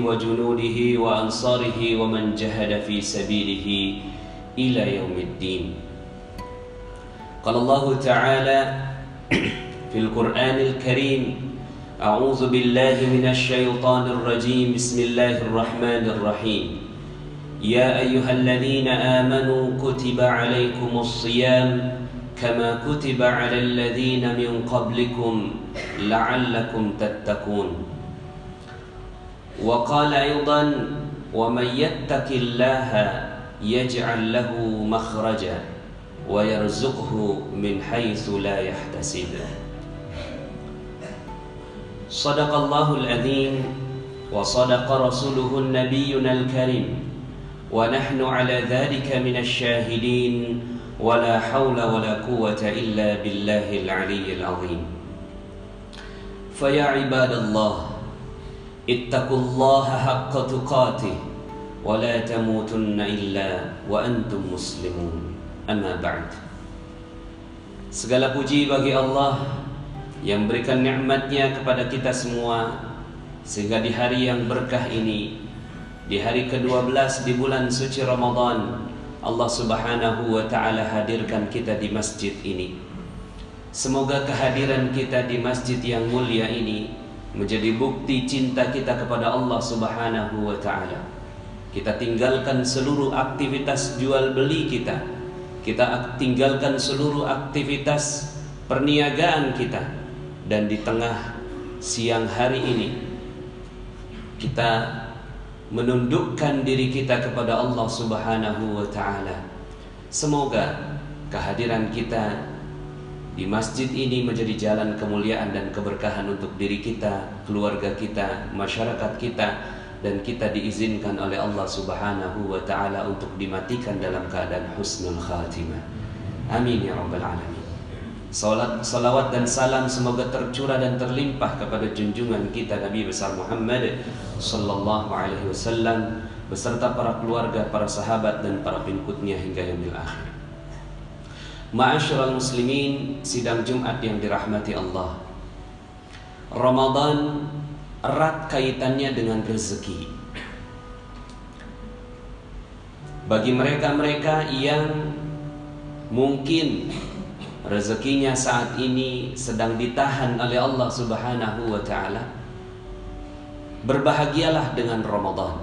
وجنوده وأنصاره ومن جهد في سبيله إلى يوم الدين. قال الله تعالى في القرآن الكريم أعوذ بالله من الشيطان الرجيم بسم الله الرحمن الرحيم. يا أيها الذين آمنوا كتب عليكم الصيام كما كتب على الذين من قبلكم لعلكم تتقون. وقال أيضا ومن يتق الله يجعل له مخرجا ويرزقه من حيث لا يحتسب. صدق الله العظيم وصدق رسوله النبينا الكريم. ونحن على ذلك من الشاهدين ولا حول ولا قوة إلا بالله العلي العظيم. فيا عباد الله اتقوا الله حق تقاته ولا تموتن إلا وأنتم مسلمون أما بعد Segala puji bagi Allah yang berikan nikmatnya kepada kita semua sehingga di hari yang berkah ini di hari ke-12 di bulan suci Ramadan Allah Subhanahu wa taala hadirkan kita di masjid ini. Semoga kehadiran kita di masjid yang mulia ini menjadi bukti cinta kita kepada Allah Subhanahu wa taala. Kita tinggalkan seluruh aktivitas jual beli kita. Kita tinggalkan seluruh aktivitas perniagaan kita dan di tengah siang hari ini kita menundukkan diri kita kepada Allah Subhanahu wa taala. Semoga kehadiran kita di masjid ini menjadi jalan kemuliaan dan keberkahan untuk diri kita, keluarga kita, masyarakat kita dan kita diizinkan oleh Allah Subhanahu wa taala untuk dimatikan dalam keadaan husnul khatimah. Amin ya rabbal alamin. Salat, salawat dan salam semoga tercurah dan terlimpah kepada junjungan kita Nabi besar Muhammad sallallahu alaihi wasallam beserta para keluarga, para sahabat dan para pengikutnya hingga yaumil akhir. Ma'asyiral muslimin, sidang Jumat yang dirahmati Allah. Ramadan erat kaitannya dengan rezeki. Bagi mereka-mereka yang mungkin rezekinya saat ini sedang ditahan oleh Allah Subhanahu wa taala, berbahagialah dengan Ramadan.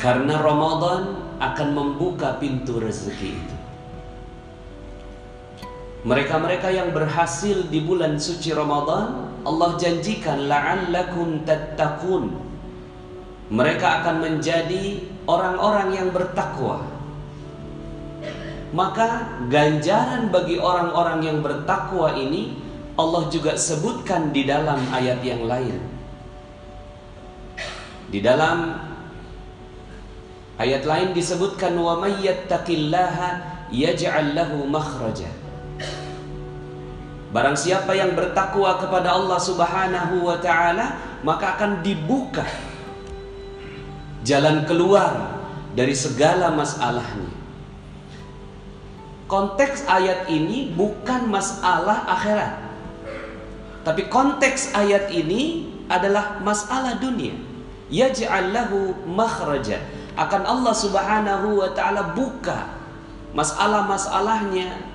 Karena Ramadan akan membuka pintu rezeki itu. Mereka-mereka yang berhasil di bulan suci Ramadan, Allah janjikan la'allakum tattaqun. Mereka akan menjadi orang-orang yang bertakwa. Maka ganjaran bagi orang-orang yang bertakwa ini Allah juga sebutkan di dalam ayat yang lain. Di dalam ayat lain disebutkan wa may yattaqillaha yaj'al. Barang siapa yang bertakwa kepada Allah Subhanahu wa taala, maka akan dibuka jalan keluar dari segala masalahnya. Konteks ayat ini bukan masalah akhirat. Tapi konteks ayat ini adalah masalah dunia. Yaj'al lahu makhraja. Akan Allah Subhanahu wa taala buka masalah-masalahnya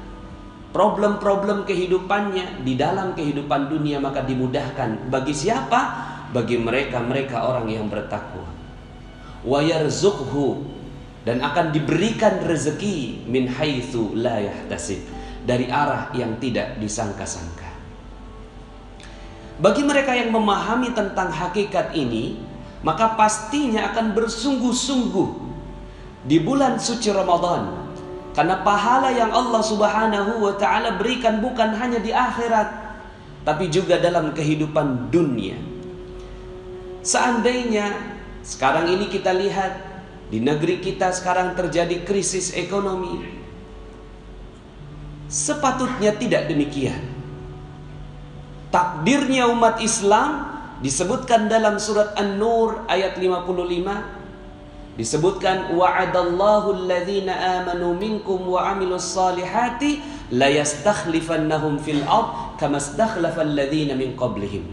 problem-problem kehidupannya di dalam kehidupan dunia maka dimudahkan bagi siapa? Bagi mereka-mereka orang yang bertakwa. Wa yarzuqhu dan akan diberikan rezeki min haitsu la yahtasib dari arah yang tidak disangka-sangka. Bagi mereka yang memahami tentang hakikat ini, maka pastinya akan bersungguh-sungguh di bulan suci Ramadan karena pahala yang Allah Subhanahu wa taala berikan bukan hanya di akhirat tapi juga dalam kehidupan dunia. Seandainya sekarang ini kita lihat di negeri kita sekarang terjadi krisis ekonomi. Sepatutnya tidak demikian. Takdirnya umat Islam disebutkan dalam surat An-Nur ayat 55 disebutkan wa'adallahu alladhina amanu minkum wa amilus salihati la yastakhlifannahum fil ard kama istakhlafa alladhina min qablihim.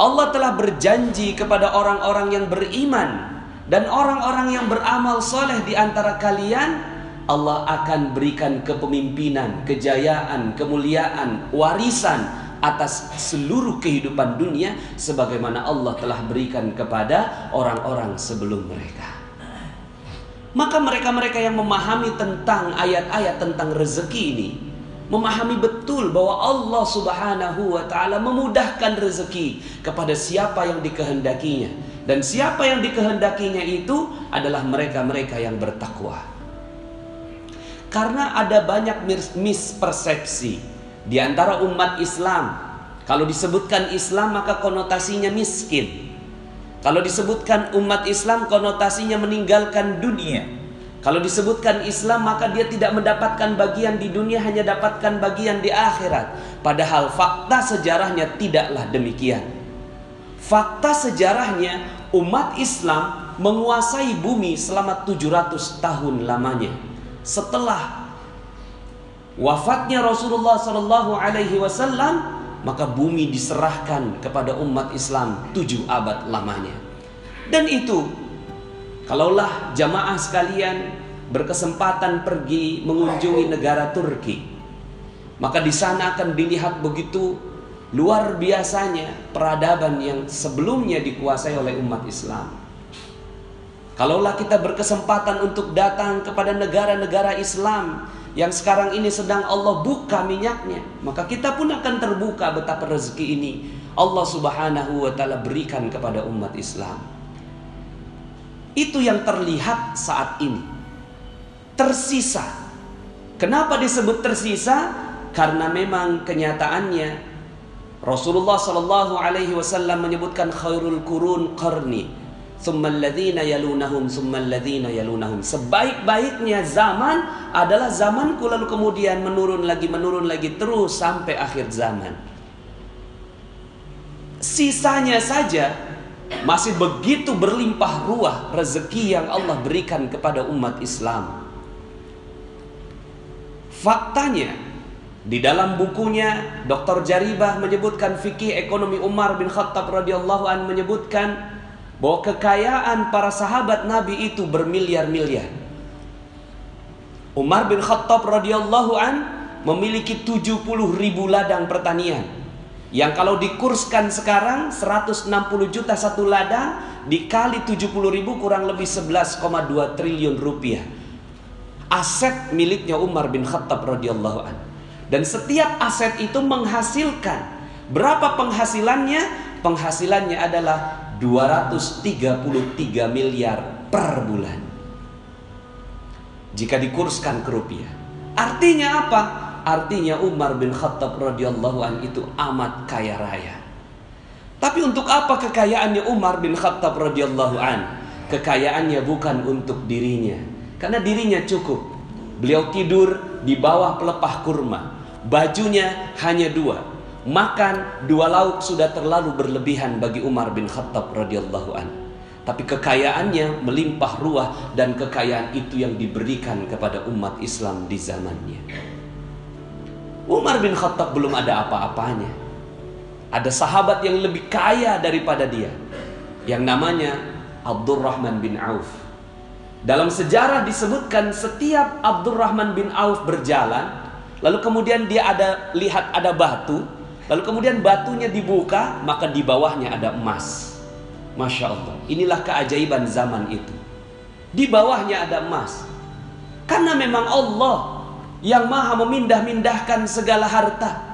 Allah telah berjanji kepada orang-orang yang beriman dan orang-orang yang beramal soleh di antara kalian Allah akan berikan kepemimpinan, kejayaan, kemuliaan, warisan atas seluruh kehidupan dunia sebagaimana Allah telah berikan kepada orang-orang sebelum mereka. Maka mereka-mereka yang memahami tentang ayat-ayat tentang rezeki ini memahami betul bahwa Allah Subhanahu wa taala memudahkan rezeki kepada siapa yang dikehendakinya dan siapa yang dikehendakinya itu adalah mereka-mereka yang bertakwa. Karena ada banyak mispersepsi di antara umat Islam. Kalau disebutkan Islam maka konotasinya miskin. Kalau disebutkan umat Islam konotasinya meninggalkan dunia. Kalau disebutkan Islam maka dia tidak mendapatkan bagian di dunia hanya dapatkan bagian di akhirat. Padahal fakta sejarahnya tidaklah demikian. Fakta sejarahnya umat Islam menguasai bumi selama 700 tahun lamanya. Setelah wafatnya Rasulullah Shallallahu Alaihi Wasallam maka bumi diserahkan kepada umat Islam tujuh abad lamanya. Dan itu Kalaulah jamaah sekalian berkesempatan pergi mengunjungi negara Turki, maka di sana akan dilihat begitu luar biasanya peradaban yang sebelumnya dikuasai oleh umat Islam. Kalaulah kita berkesempatan untuk datang kepada negara-negara Islam yang sekarang ini sedang Allah buka minyaknya, maka kita pun akan terbuka betapa rezeki ini Allah Subhanahu wa taala berikan kepada umat Islam. Itu yang terlihat saat ini. Tersisa. Kenapa disebut tersisa? Karena memang kenyataannya Rasulullah Shallallahu Alaihi Wasallam menyebutkan khairul kurun qarni, Yalunahum, yalunahum. Sebaik-baiknya zaman adalah zamanku lalu kemudian menurun lagi, menurun lagi terus sampai akhir zaman. Sisanya saja masih begitu berlimpah ruah rezeki yang Allah berikan kepada umat Islam. Faktanya di dalam bukunya Dr. Jaribah menyebutkan fikih ekonomi Umar bin Khattab radhiyallahu an menyebutkan bahwa kekayaan para sahabat Nabi itu bermiliar-miliar. Umar bin Khattab radhiyallahu an memiliki 70 ribu ladang pertanian yang kalau dikurskan sekarang 160 juta satu ladang dikali 70 ribu kurang lebih 11,2 triliun rupiah. Aset miliknya Umar bin Khattab radhiyallahu an. Dan setiap aset itu menghasilkan berapa penghasilannya? Penghasilannya adalah 233 miliar per bulan. Jika dikurskan ke rupiah. Artinya apa? Artinya Umar bin Khattab radhiyallahu an itu amat kaya raya. Tapi untuk apa kekayaannya Umar bin Khattab radhiyallahu an? Kekayaannya bukan untuk dirinya, karena dirinya cukup. Beliau tidur di bawah pelepah kurma. Bajunya hanya dua. Makan dua lauk sudah terlalu berlebihan bagi Umar bin Khattab radhiyallahu an. Tapi kekayaannya melimpah ruah dan kekayaan itu yang diberikan kepada umat Islam di zamannya. Umar bin Khattab belum ada apa-apanya. Ada sahabat yang lebih kaya daripada dia. Yang namanya Abdurrahman bin Auf. Dalam sejarah disebutkan setiap Abdurrahman bin Auf berjalan, lalu kemudian dia ada lihat ada batu, lalu kemudian batunya dibuka, maka di bawahnya ada emas. Masya Allah, inilah keajaiban zaman itu. Di bawahnya ada emas. Karena memang Allah yang maha memindah-mindahkan segala harta.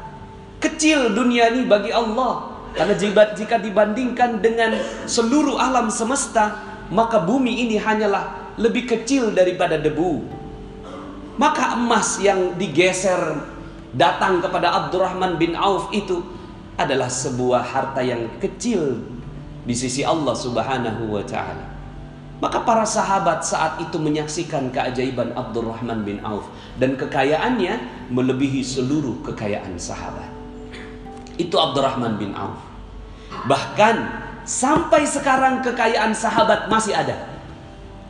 Kecil dunia ini bagi Allah. Karena jika dibandingkan dengan seluruh alam semesta, maka bumi ini hanyalah lebih kecil daripada debu. Maka emas yang digeser datang kepada Abdurrahman bin Auf itu adalah sebuah harta yang kecil di sisi Allah Subhanahu wa taala. Maka para sahabat saat itu menyaksikan keajaiban Abdurrahman bin Auf dan kekayaannya melebihi seluruh kekayaan sahabat. Itu Abdurrahman bin Auf. Bahkan sampai sekarang kekayaan sahabat masih ada.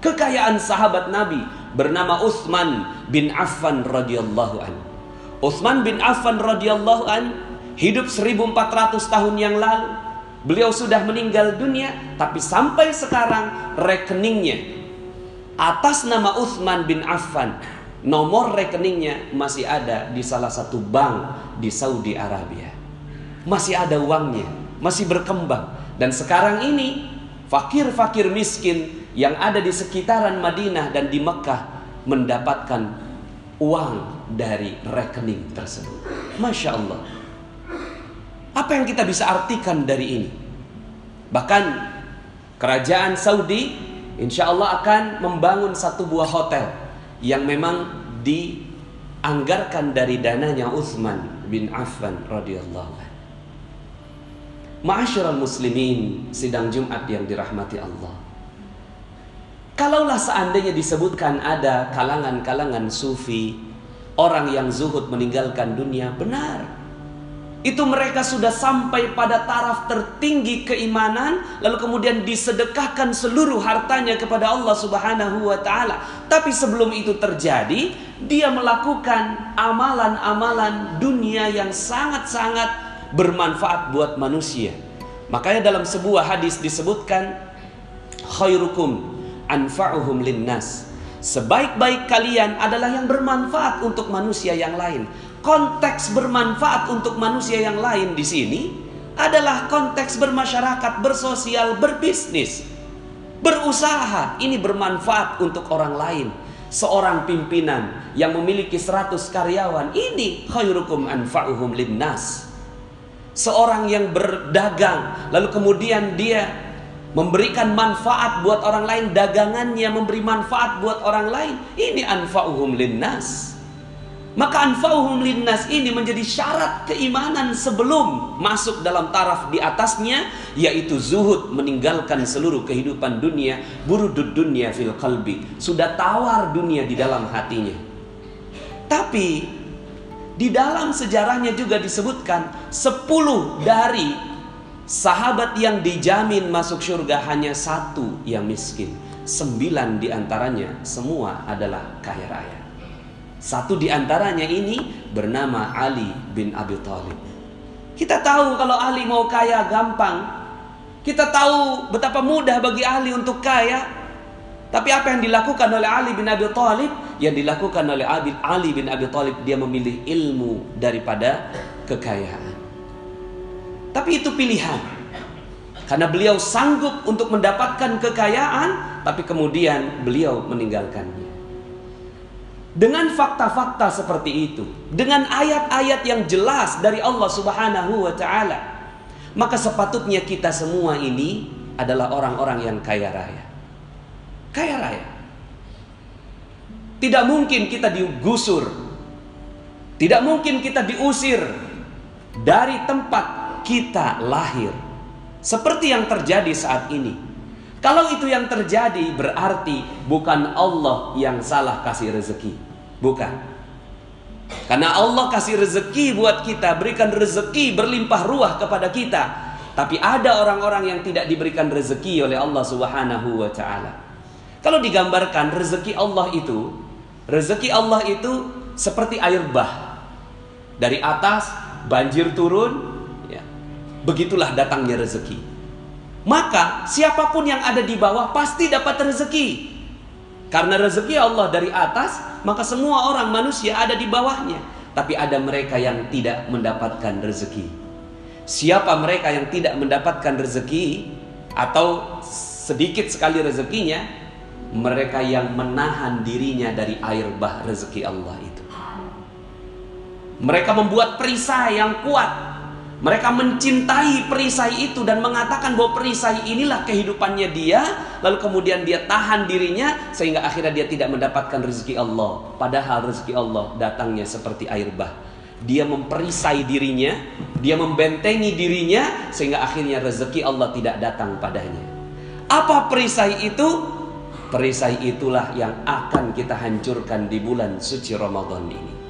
Kekayaan sahabat Nabi bernama Utsman bin Affan radhiyallahu an. Utsman bin Affan radhiyallahu an hidup 1400 tahun yang lalu Beliau sudah meninggal dunia, tapi sampai sekarang rekeningnya atas nama Uthman bin Affan, nomor rekeningnya masih ada di salah satu bank di Saudi Arabia. Masih ada uangnya, masih berkembang. Dan sekarang ini fakir-fakir miskin yang ada di sekitaran Madinah dan di Mekah mendapatkan uang dari rekening tersebut. Masya Allah. Apa yang kita bisa artikan dari ini? Bahkan kerajaan Saudi insya Allah akan membangun satu buah hotel yang memang dianggarkan dari dananya Uthman bin Affan radhiyallahu Ma'asyiral muslimin sidang Jumat yang dirahmati Allah. Kalaulah seandainya disebutkan ada kalangan-kalangan sufi, orang yang zuhud meninggalkan dunia, benar itu mereka sudah sampai pada taraf tertinggi keimanan lalu kemudian disedekahkan seluruh hartanya kepada Allah Subhanahu wa taala. Tapi sebelum itu terjadi, dia melakukan amalan-amalan dunia yang sangat-sangat bermanfaat buat manusia. Makanya dalam sebuah hadis disebutkan khairukum anfa'uhum linnas. Sebaik-baik kalian adalah yang bermanfaat untuk manusia yang lain konteks bermanfaat untuk manusia yang lain di sini adalah konteks bermasyarakat, bersosial, berbisnis, berusaha. Ini bermanfaat untuk orang lain. Seorang pimpinan yang memiliki 100 karyawan, ini khairukum anfa'uhum linnas. Seorang yang berdagang, lalu kemudian dia memberikan manfaat buat orang lain, dagangannya memberi manfaat buat orang lain, ini anfa'uhum linnas. Maka anfa'uhum linnas ini menjadi syarat keimanan sebelum masuk dalam taraf di atasnya yaitu zuhud meninggalkan seluruh kehidupan dunia burudud dunia fil qalbi sudah tawar dunia di dalam hatinya tapi di dalam sejarahnya juga disebutkan 10 dari sahabat yang dijamin masuk surga hanya satu yang miskin sembilan di antaranya semua adalah kaya raya satu di antaranya ini bernama Ali bin Abi Thalib. Kita tahu kalau Ali mau kaya gampang. Kita tahu betapa mudah bagi Ali untuk kaya. Tapi apa yang dilakukan oleh Ali bin Abi Thalib? Yang dilakukan oleh Ali bin Abi Thalib dia memilih ilmu daripada kekayaan. Tapi itu pilihan. Karena beliau sanggup untuk mendapatkan kekayaan, tapi kemudian beliau meninggalkannya. Dengan fakta-fakta seperti itu, dengan ayat-ayat yang jelas dari Allah Subhanahu wa taala, maka sepatutnya kita semua ini adalah orang-orang yang kaya raya. Kaya raya. Tidak mungkin kita digusur. Tidak mungkin kita diusir dari tempat kita lahir. Seperti yang terjadi saat ini. Kalau itu yang terjadi berarti bukan Allah yang salah kasih rezeki. Bukan. Karena Allah kasih rezeki buat kita, berikan rezeki berlimpah ruah kepada kita. Tapi ada orang-orang yang tidak diberikan rezeki oleh Allah Subhanahu wa taala. Kalau digambarkan rezeki Allah itu, rezeki Allah itu seperti air bah. Dari atas banjir turun. Begitulah datangnya rezeki. Maka siapa pun yang ada di bawah pasti dapat rezeki. Karena rezeki Allah dari atas, maka semua orang manusia ada di bawahnya. Tapi ada mereka yang tidak mendapatkan rezeki. Siapa mereka yang tidak mendapatkan rezeki atau sedikit sekali rezekinya, mereka yang menahan dirinya dari air bah rezeki Allah itu. Mereka membuat perisai yang kuat mereka mencintai perisai itu dan mengatakan bahwa perisai inilah kehidupannya dia, lalu kemudian dia tahan dirinya sehingga akhirnya dia tidak mendapatkan rezeki Allah. Padahal rezeki Allah datangnya seperti air bah. Dia memperisai dirinya, dia membentengi dirinya sehingga akhirnya rezeki Allah tidak datang padanya. Apa perisai itu? Perisai itulah yang akan kita hancurkan di bulan suci Ramadan ini.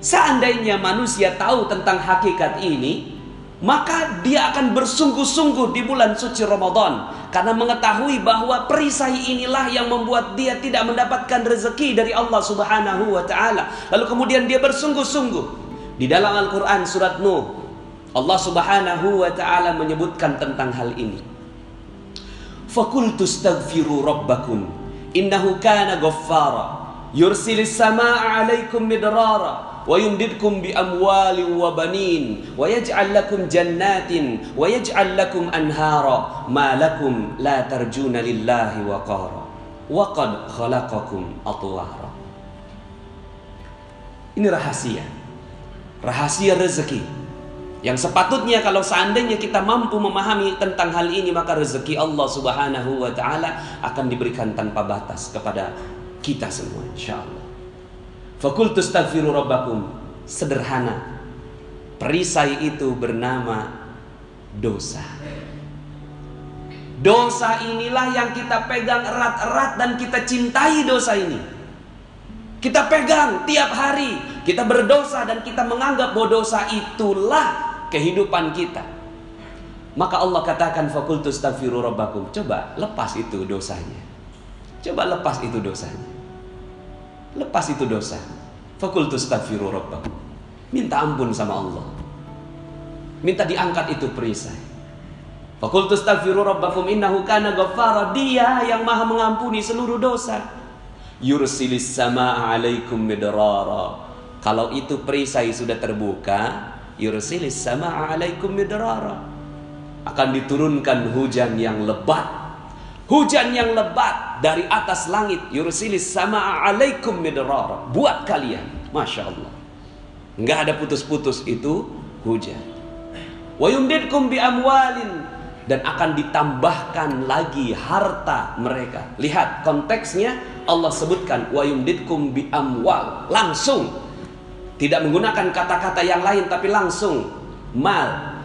Seandainya manusia tahu tentang hakikat ini, maka dia akan bersungguh-sungguh di bulan suci Ramadan karena mengetahui bahwa perisai inilah yang membuat dia tidak mendapatkan rezeki dari Allah Subhanahu wa taala. Lalu kemudian dia bersungguh-sungguh di dalam Al-Qur'an surat Nuh Allah Subhanahu wa taala menyebutkan tentang hal ini. Fakultu astaghfiru rabbakum innahu kana ghaffara yursilis samaa'a 'alaikum midrara wa yumdidkum bi amwalin wa banin. Wa yaj'al lakum jannatin. Wa yaj'al lakum anhara. Ma lakum la tarjuna lillahi waqara. Wa Ini rahasia. Rahasia rezeki. Yang sepatutnya kalau seandainya kita mampu memahami tentang hal ini maka rezeki Allah Subhanahu wa taala akan diberikan tanpa batas kepada kita semua insyaallah. Fakultu astaghfiru rabbakum. Sederhana. Perisai itu bernama dosa. Dosa inilah yang kita pegang erat-erat dan kita cintai dosa ini. Kita pegang tiap hari, kita berdosa dan kita menganggap bahwa dosa itulah kehidupan kita. Maka Allah katakan fakultu astaghfiru rabbakum. Coba lepas itu dosanya. Coba lepas itu dosanya. Lepas itu dosa. Fakultu astaghfiru rabbakum. Minta ampun sama Allah. Minta diangkat itu perisai. Fakultu astaghfiru rabbakum innahu kana ghaffara. Dia yang maha mengampuni seluruh dosa. Yursilis sama'a alaikum midrara. Kalau itu perisai sudah terbuka, yursilis sama alaikum midrara akan diturunkan hujan yang lebat hujan yang lebat dari atas langit yursilis sama alaikum midrara. Buat kalian. Masya Allah. Nggak ada putus-putus itu hujan. Wa yumdidkum bi amwalin. Dan akan ditambahkan lagi harta mereka. Lihat konteksnya Allah sebutkan wa yumdidkum bi amwal. Langsung. Tidak menggunakan kata-kata yang lain tapi langsung. Mal.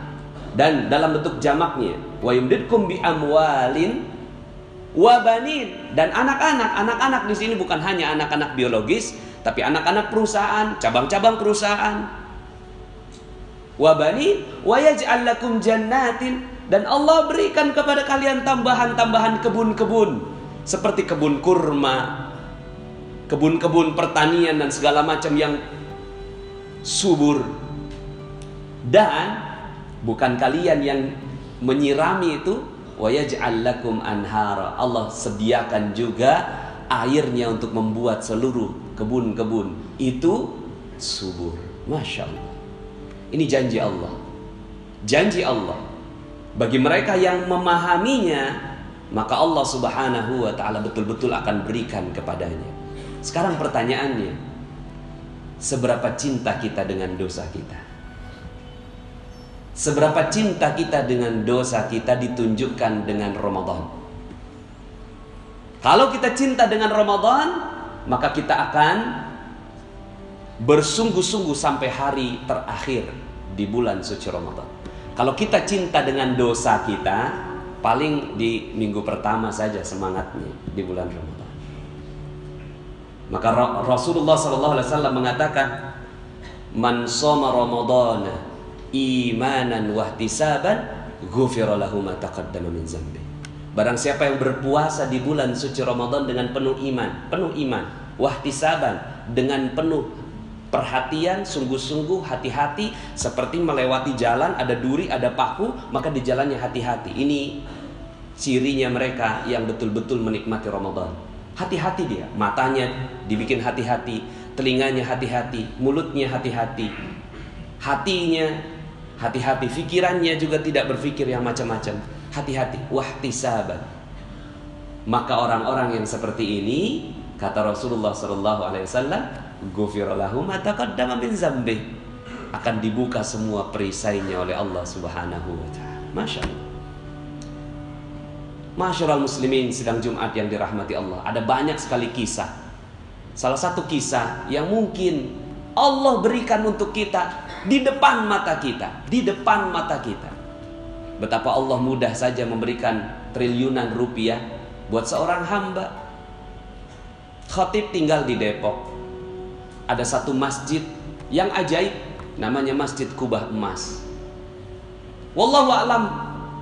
Dan dalam bentuk jamaknya wa yumdidkum bi amwalin wa banin. Dan anak-anak anak-anak di sini bukan hanya anak-anak biologis tapi anak-anak perusahaan cabang-cabang perusahaan. Wa banin wa yaj'al lakum jannatin. Dan Allah berikan kepada kalian tambahan-tambahan kebun-kebun seperti kebun kurma kebun-kebun pertanian dan segala macam yang subur. Dan bukan kalian yang menyirami itu wa lakum anhara Allah sediakan juga airnya untuk membuat seluruh kebun-kebun. Itu subur. Masya Allah. Ini janji Allah. Janji Allah. Bagi mereka yang memahaminya maka Allah subhanahu wa ta'ala betul-betul akan berikan kepadanya. Sekarang pertanyaannya seberapa cinta kita dengan dosa kita. Seberapa cinta kita dengan dosa kita ditunjukkan dengan Ramadan. Kalau kita cinta dengan Ramadan, maka kita akan bersungguh-sungguh sampai hari terakhir di bulan suci Ramadan. Kalau kita cinta dengan dosa kita, paling di minggu pertama saja semangatnya di bulan Ramadan. Maka Rasulullah wasallam mengatakan man shoma ramadhana imanan wa ihtisaban ghufira lahu ma taqaddama min zambi. Barang siapa yang berpuasa di bulan suci Ramadan dengan penuh iman, penuh iman, wahtisaban dengan penuh perhatian, sungguh-sungguh, hati-hati seperti melewati jalan ada duri, ada paku, maka di jalannya hati-hati. Ini cirinya mereka yang betul-betul menikmati Ramadan. Hati-hati dia, matanya dibikin hati-hati, telinganya hati-hati, mulutnya hati-hati, hatinya hati-hati, pikirannya juga tidak berpikir yang macam-macam. Hati-hati, wahtisaban. Maka orang-orang yang seperti ini kata Rasulullah Shallallahu Alaihi Wasallam, "Gufirallahu zambi." Akan dibuka semua perisainya oleh Allah Subhanahu wa taala. Masya Allah. Masyarul muslimin sidang Jumat yang dirahmati Allah. Ada banyak sekali kisah. Salah satu kisah yang mungkin Allah berikan untuk kita di depan mata kita, di depan mata kita. Betapa Allah mudah saja memberikan triliunan rupiah buat seorang hamba. Khatib tinggal di Depok. Ada satu masjid yang ajaib namanya Masjid Kubah Emas. Wallahu alam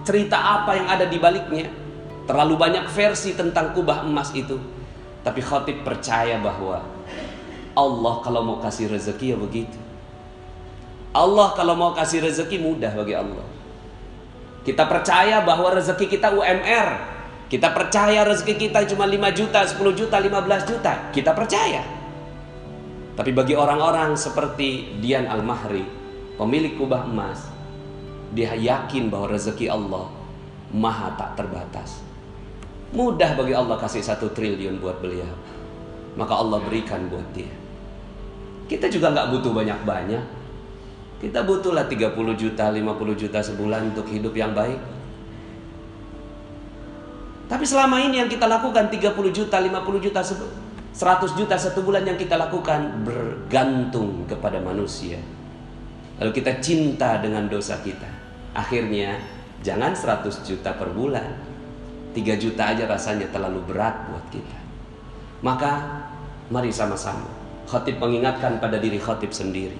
cerita apa yang ada di baliknya Terlalu banyak versi tentang kubah emas itu. Tapi khotib percaya bahwa Allah kalau mau kasih rezeki ya begitu. Allah kalau mau kasih rezeki mudah bagi Allah. Kita percaya bahwa rezeki kita UMR. Kita percaya rezeki kita cuma 5 juta, 10 juta, 15 juta. Kita percaya. Tapi bagi orang-orang seperti Dian Al-Mahri, pemilik kubah emas, dia yakin bahwa rezeki Allah maha tak terbatas. Mudah bagi Allah kasih satu triliun buat beliau. Maka Allah berikan buat dia. Kita juga nggak butuh banyak-banyak. Kita butuhlah 30 juta, 50 juta sebulan untuk hidup yang baik. Tapi selama ini yang kita lakukan 30 juta, 50 juta, 100 juta satu bulan yang kita lakukan bergantung kepada manusia. Lalu kita cinta dengan dosa kita. Akhirnya jangan 100 juta per bulan. 3 juta aja rasanya terlalu berat buat kita. Maka mari sama-sama Khatib mengingatkan pada diri khatib sendiri.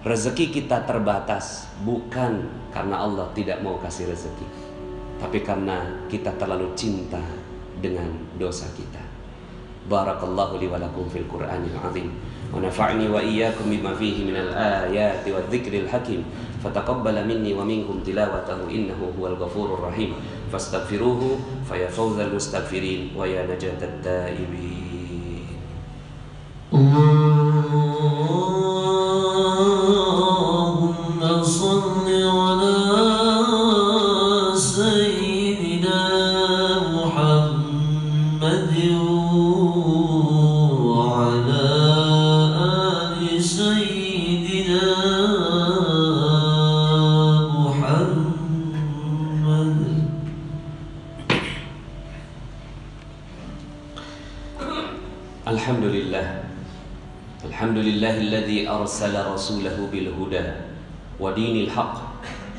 Rezeki kita terbatas bukan karena Allah tidak mau kasih rezeki, tapi karena kita terlalu cinta dengan dosa kita. Barakallahu li fil Qur'anil azim. Wa nafa'ni wa iyyakum bima fihi minal ayati wadh-dhikril hakim. Fataqabbala minni wa minkum tilawatahu innahu huwal ghafurur rahim. Fastaghfiruhu fa ya fawzal mustaghfirin wa ya najatat taibin. Allah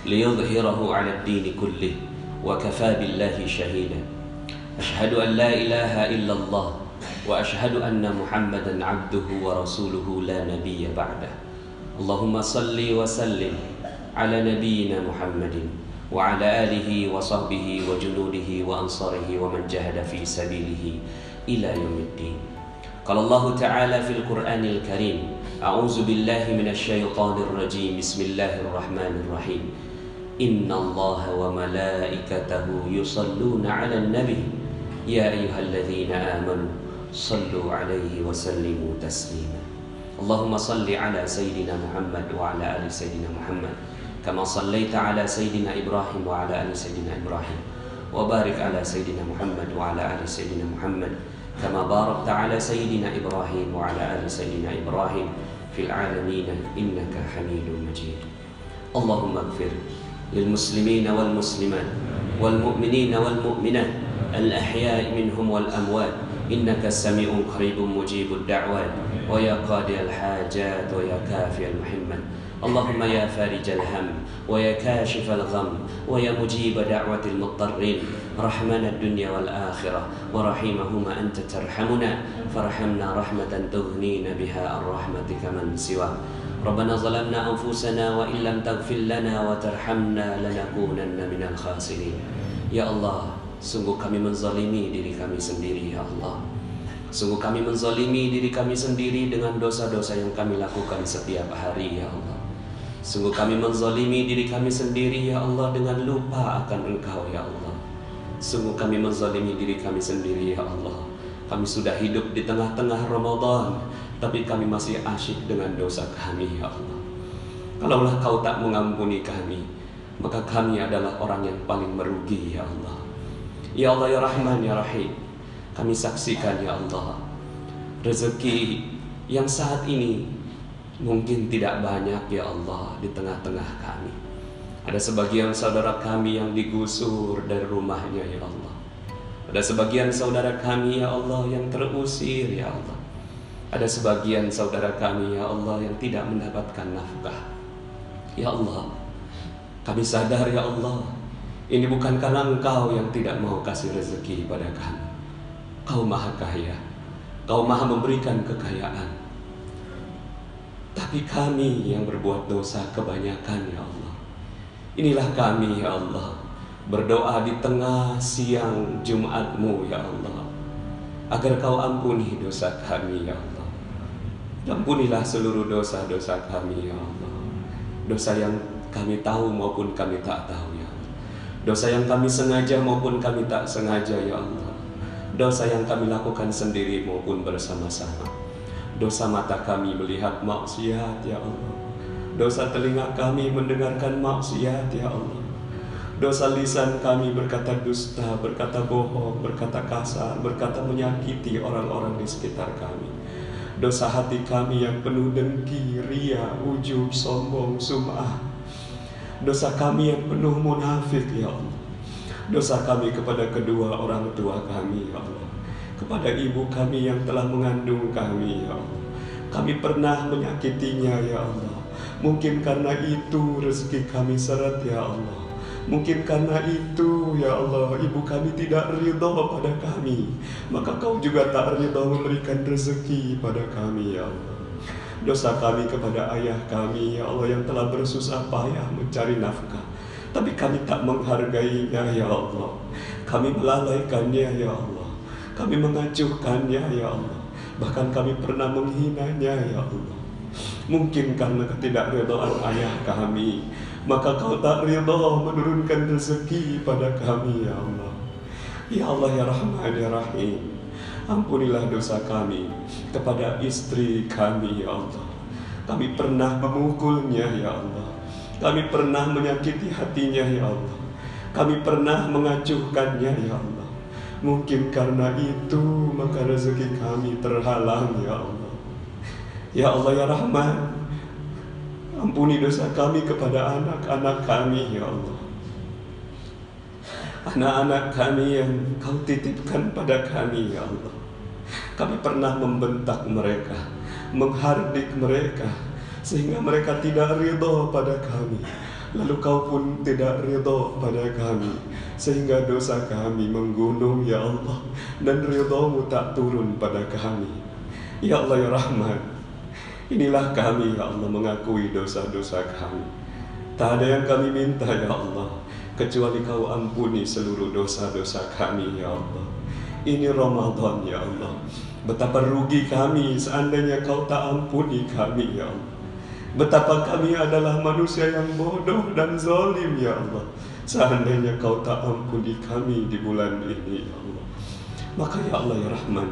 ليظهره على الدين كله وكفى بالله شهيدا. أشهد أن لا إله إلا الله وأشهد أن محمدا عبده ورسوله لا نبي بعده. اللهم صل وسلم على نبينا محمد وعلى آله وصحبه وجنوده وأنصاره ومن جهد في سبيله إلى يوم الدين. قال الله تعالى في القرآن الكريم أعوذ بالله من الشيطان الرجيم. بسم الله الرحمن الرحيم. إن الله وملائكته يصلون على النبي. يا أيها الذين آمنوا صلوا عليه وسلموا تسليما. اللهم صل على سيدنا محمد وعلى آل سيدنا محمد كما صليت على سيدنا إبراهيم وعلى آل سيدنا إبراهيم وبارك على سيدنا محمد وعلى آل سيدنا محمد كما باركت على سيدنا إبراهيم وعلى آل سيدنا إبراهيم في العالمين إنك حميد مجيد. اللهم اغفر للمسلمين والمسلمات والمؤمنين والمؤمنات الأحياء منهم والأموات. إنك سميع قريب مجيب الدعوات ويا قاضي الحاجات ويا كافي المحمد. اللهم يا فارج الهم ويا كاشف الغم ويا مجيب دعوة المضطرين. رحمنا الدنيا والآخرة ورحيمهما أنت ترحمنا. فارحمنا رحمة تغنينا بها عن رحمتك من سواك. ربنا ظلمنا أنفسنا وإن لم تغفر لنا وترحمنا لنكونن من الخاسرين يا الله Sungguh kami menzalimi diri kami sendiri ya Allah Sungguh kami menzalimi diri kami sendiri dengan dosa-dosa yang kami lakukan setiap hari ya Allah Sungguh kami menzalimi diri kami sendiri ya Allah dengan lupa akan Engkau ya Allah Sungguh kami menzalimi diri kami sendiri ya Allah Kami sudah hidup di tengah-tengah Ramadan Tapi kami masih asyik dengan dosa kami ya Allah. Kalaulah kau tak mengampuni kami Maka kami adalah orang yang paling merugi ya Allah. Ya Allah ya Rahman ya Rahim. Kami saksikan ya Allah Rezeki yang saat ini Mungkin tidak banyak ya Allah Di tengah-tengah kami. Ada sebagian saudara kami yang digusur dari rumahnya ya Allah. Ada sebagian saudara kami ya Allah yang terusir ya Allah Ada sebagian saudara kami ya Allah yang tidak mendapatkan nafkah Ya Allah Kami sadar ya Allah ini bukan karena engkau yang tidak mau kasih rezeki pada kami. Kau maha kaya. Kau maha memberikan kekayaan. Tapi kami yang berbuat dosa kebanyakan ya Allah. Inilah kami ya Allah. Berdoa di tengah siang Jumatmu ya Allah. Agar kau ampuni dosa kami ya Allah. Ampunilah seluruh dosa-dosa kami ya Allah. Dosa yang kami tahu maupun kami tak tahu ya Allah. Dosa yang kami sengaja maupun kami tak sengaja ya Allah. Dosa yang kami lakukan sendiri maupun bersama-sama. Dosa mata kami melihat maksiat ya Allah. Dosa telinga kami mendengarkan maksiat ya Allah. Dosa lisan kami berkata dusta, berkata bohong, berkata kasar, berkata menyakiti orang-orang di sekitar kami. Dosa hati kami yang penuh dengki, ria, ujub, sombong, sum'ah. Dosa kami yang penuh munafik ya Allah. Dosa kami kepada kedua orang tua kami ya Allah. Kepada ibu kami yang telah mengandung kami ya Allah. Kami pernah menyakitinya ya Allah. Mungkin karena itu rezeki kami seret ya Allah. Mungkin karena itu ya Allah ibu kami tidak ridho pada kami. Maka kau juga tak ridho memberikan rezeki pada kami ya Allah. Dosa kami kepada ayah kami ya Allah yang telah bersusah payah mencari nafkah. Tapi kami tak menghargainya ya Allah. Kami melalaikannya ya Allah. Kami mengacuhkannya ya Allah. Bahkan kami pernah menghinanya ya Allah. Mungkin karena ketidakridhaan ayah kami Maka kau tak ridha menurunkan rezeki pada kami ya Allah. Ya Allah ya Rahman ya Rahim. Ampunilah dosa kami kepada istri kami ya Allah. Kami pernah memukulnya ya Allah. Kami pernah menyakiti hatinya ya Allah. Kami pernah mengacuhkannya ya Allah. Mungkin karena itu maka rezeki kami terhalang ya Allah. Ya Allah ya Rahman Ampuni dosa kami kepada anak-anak kami ya Allah. Anak-anak kami yang kau titipkan pada kami ya Allah. Kami pernah membentak mereka Menghardik mereka Sehingga mereka tidak ridho pada kami. Lalu kau pun tidak ridho pada kami Sehingga dosa kami menggunung ya Allah. Dan ridhomu tak turun pada kami. Ya Allah ya Rahman Inilah kami ya Allah mengakui dosa-dosa kami. Tak ada yang kami minta ya Allah Kecuali kau ampuni seluruh dosa-dosa kami ya Allah. Ini Ramadan ya Allah. Betapa rugi kami seandainya kau tak ampuni kami ya Allah. Betapa kami adalah manusia yang bodoh dan zalim ya Allah. Seandainya kau tak ampuni kami di bulan ini ya Allah. Maka ya Allah ya Rahman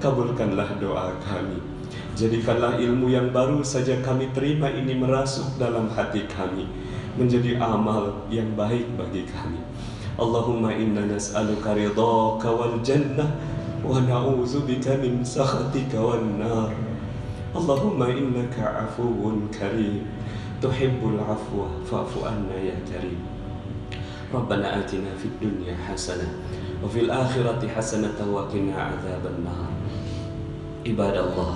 Kabulkanlah doa kami Jadikanlah ilmu yang baru saja kami terima ini merasuk dalam hati kami Menjadi amal yang baik bagi kami Allahumma inna nas'aluka ridhaka wal jannah Wa na'udzu bika min sakhatika wan nar Allahumma innaka afuwun karim Tuhibbul afwa fa'fu anna ya karim ربنا آتنا في الدنيا حسنة وفي الآخرة حسنة وقنا عذاب النار عباد الله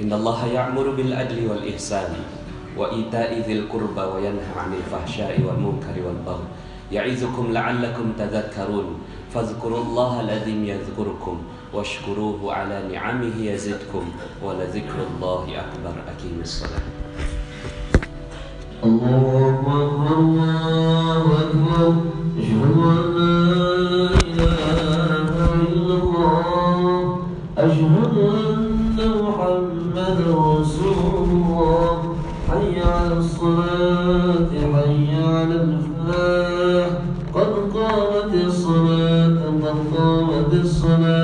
إن الله يأمر بالعدل والإحسان وإيتاء ذي القربى وينهى عن الفحشاء والمنكر والبغي يعظكم لعلكم تذكرون فاذكروا الله العظيم يذكركم واشكروه على نعمه يزدكم ولذكر الله أكبر. أقيموا الصلاة. الله أكبر الله أكبر أشهد Amen.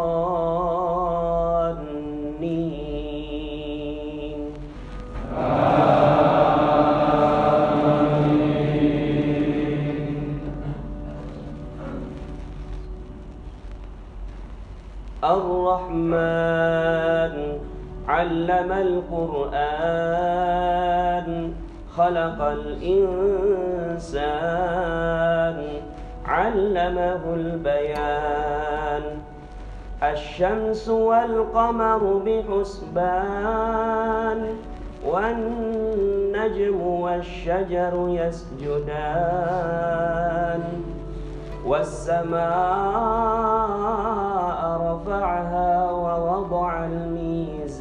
علم القرآن خلق الإنسان علمه البيان. الشمس والقمر بحسبان والنجم والشجر يسجدان. والسماء رفعها ووضع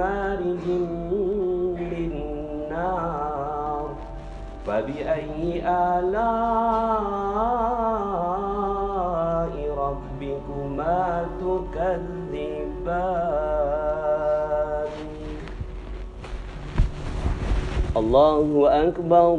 مارج من نار فبأي آلاء ربكما تكذبان؟ الله أكبر.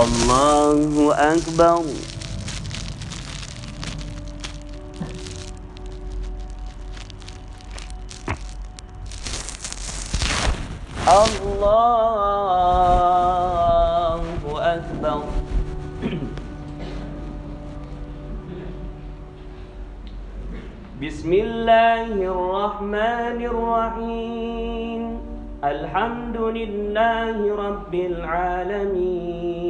الله أكبر. الله أكبر. بسم الله الرحمن الرحيم. الحمد لله رب العالمين.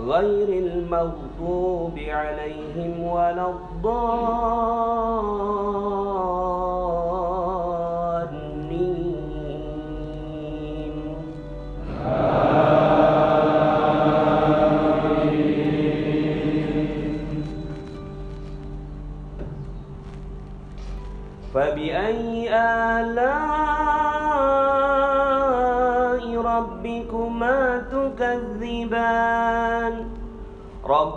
غير المغضوب عليهم ولا الضالين.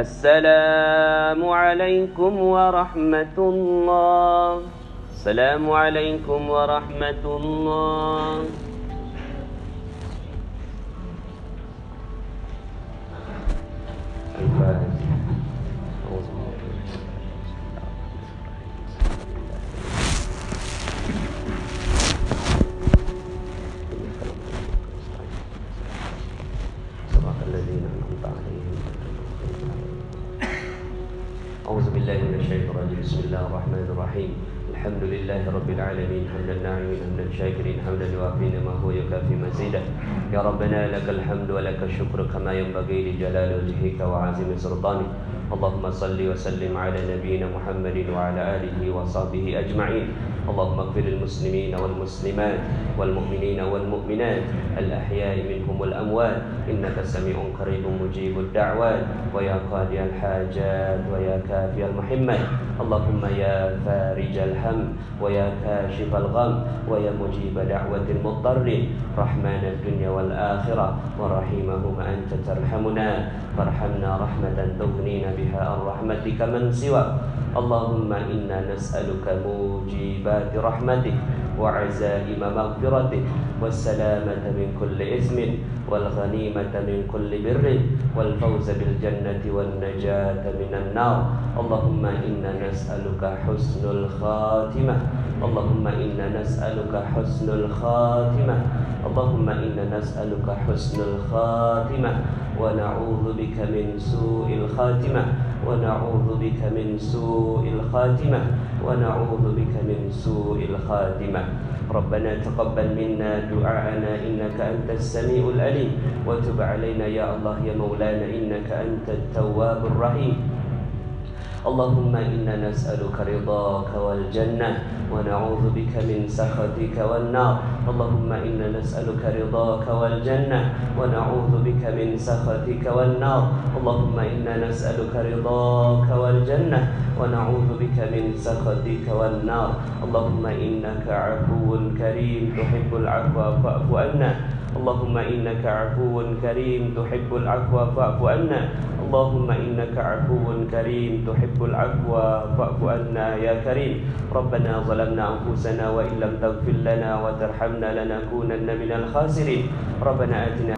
السلام عليكم ورحمة الله. السلام عليكم ورحمة الله. صراط العالمين حمدا ناعمين حمدا شاكرين حمدا يوافي ما هو يكافي مزيدا يا ربنا لك الحمد ولك الشكر كما ينبغي لجلال وجهك وعظيم سلطانك. اللهم صل وسلم على نبينا محمد وعلى آله وصحبه أجمعين. اللهم اغفر للمسلمين والمسلمات والمؤمنين والمؤمنات الأحياء منهم والأموات. إنك سميع قريب مجيب الدعوات. ويا قاضي الحاجات ويا كافي المحمات. اللهم يا فارج الهم ويا كاشف الغم ويا مجيب دعوة المضطر. رحمن الدنيا والآخرة ورحيمهما أنت ترحمنا. فارحمنا رحمة تغنينا بها عن رحمتك من سواك. اللهم إنا نسألك موجبات رحمتك وعزائم مغفرتك والسلامة من كل إثم والغنيمة من كل بر والفوز بالجنة والنجاة من النار. اللهم إنا نسألك حسن الخاتمة. اللهم إنا نسألك حسن الخاتمة. اللهم إنا نسألك حسن الخاتمة. ونعوذ بك من سوء الخاتمة. ونعوذ بك من سوء الخاتمة ونعوذ بك من سوء الخاتمة. ربنا تقبل منا دعاءنا إنك أنت السميع العليم. وتب علينا يا الله يا مولانا إنك أنت التواب الرحيم. اللهم إنا نسألك رضاك والجنة ونعوذ بك من سخطك والنار. اللهم إنا نسألك رضاك والجنة ونعوذ بك من سخطك والنار. اللهم إنا نسألك رضاك والجنة ونعوذ بك من سخطك والنار. اللهم إنك عفو كريم. تحب العفو فاعف عنا. اللهم إنك عفو كريم تحب العفو فاعف عنا اللهم إنك عفو كريم تحب العفو فاعف عنا يا كريم ربنا ظلمنا أنفسنا وإن لم تغفر لنا وترحمنا لنكونن من الخاسرين ربنا آتنا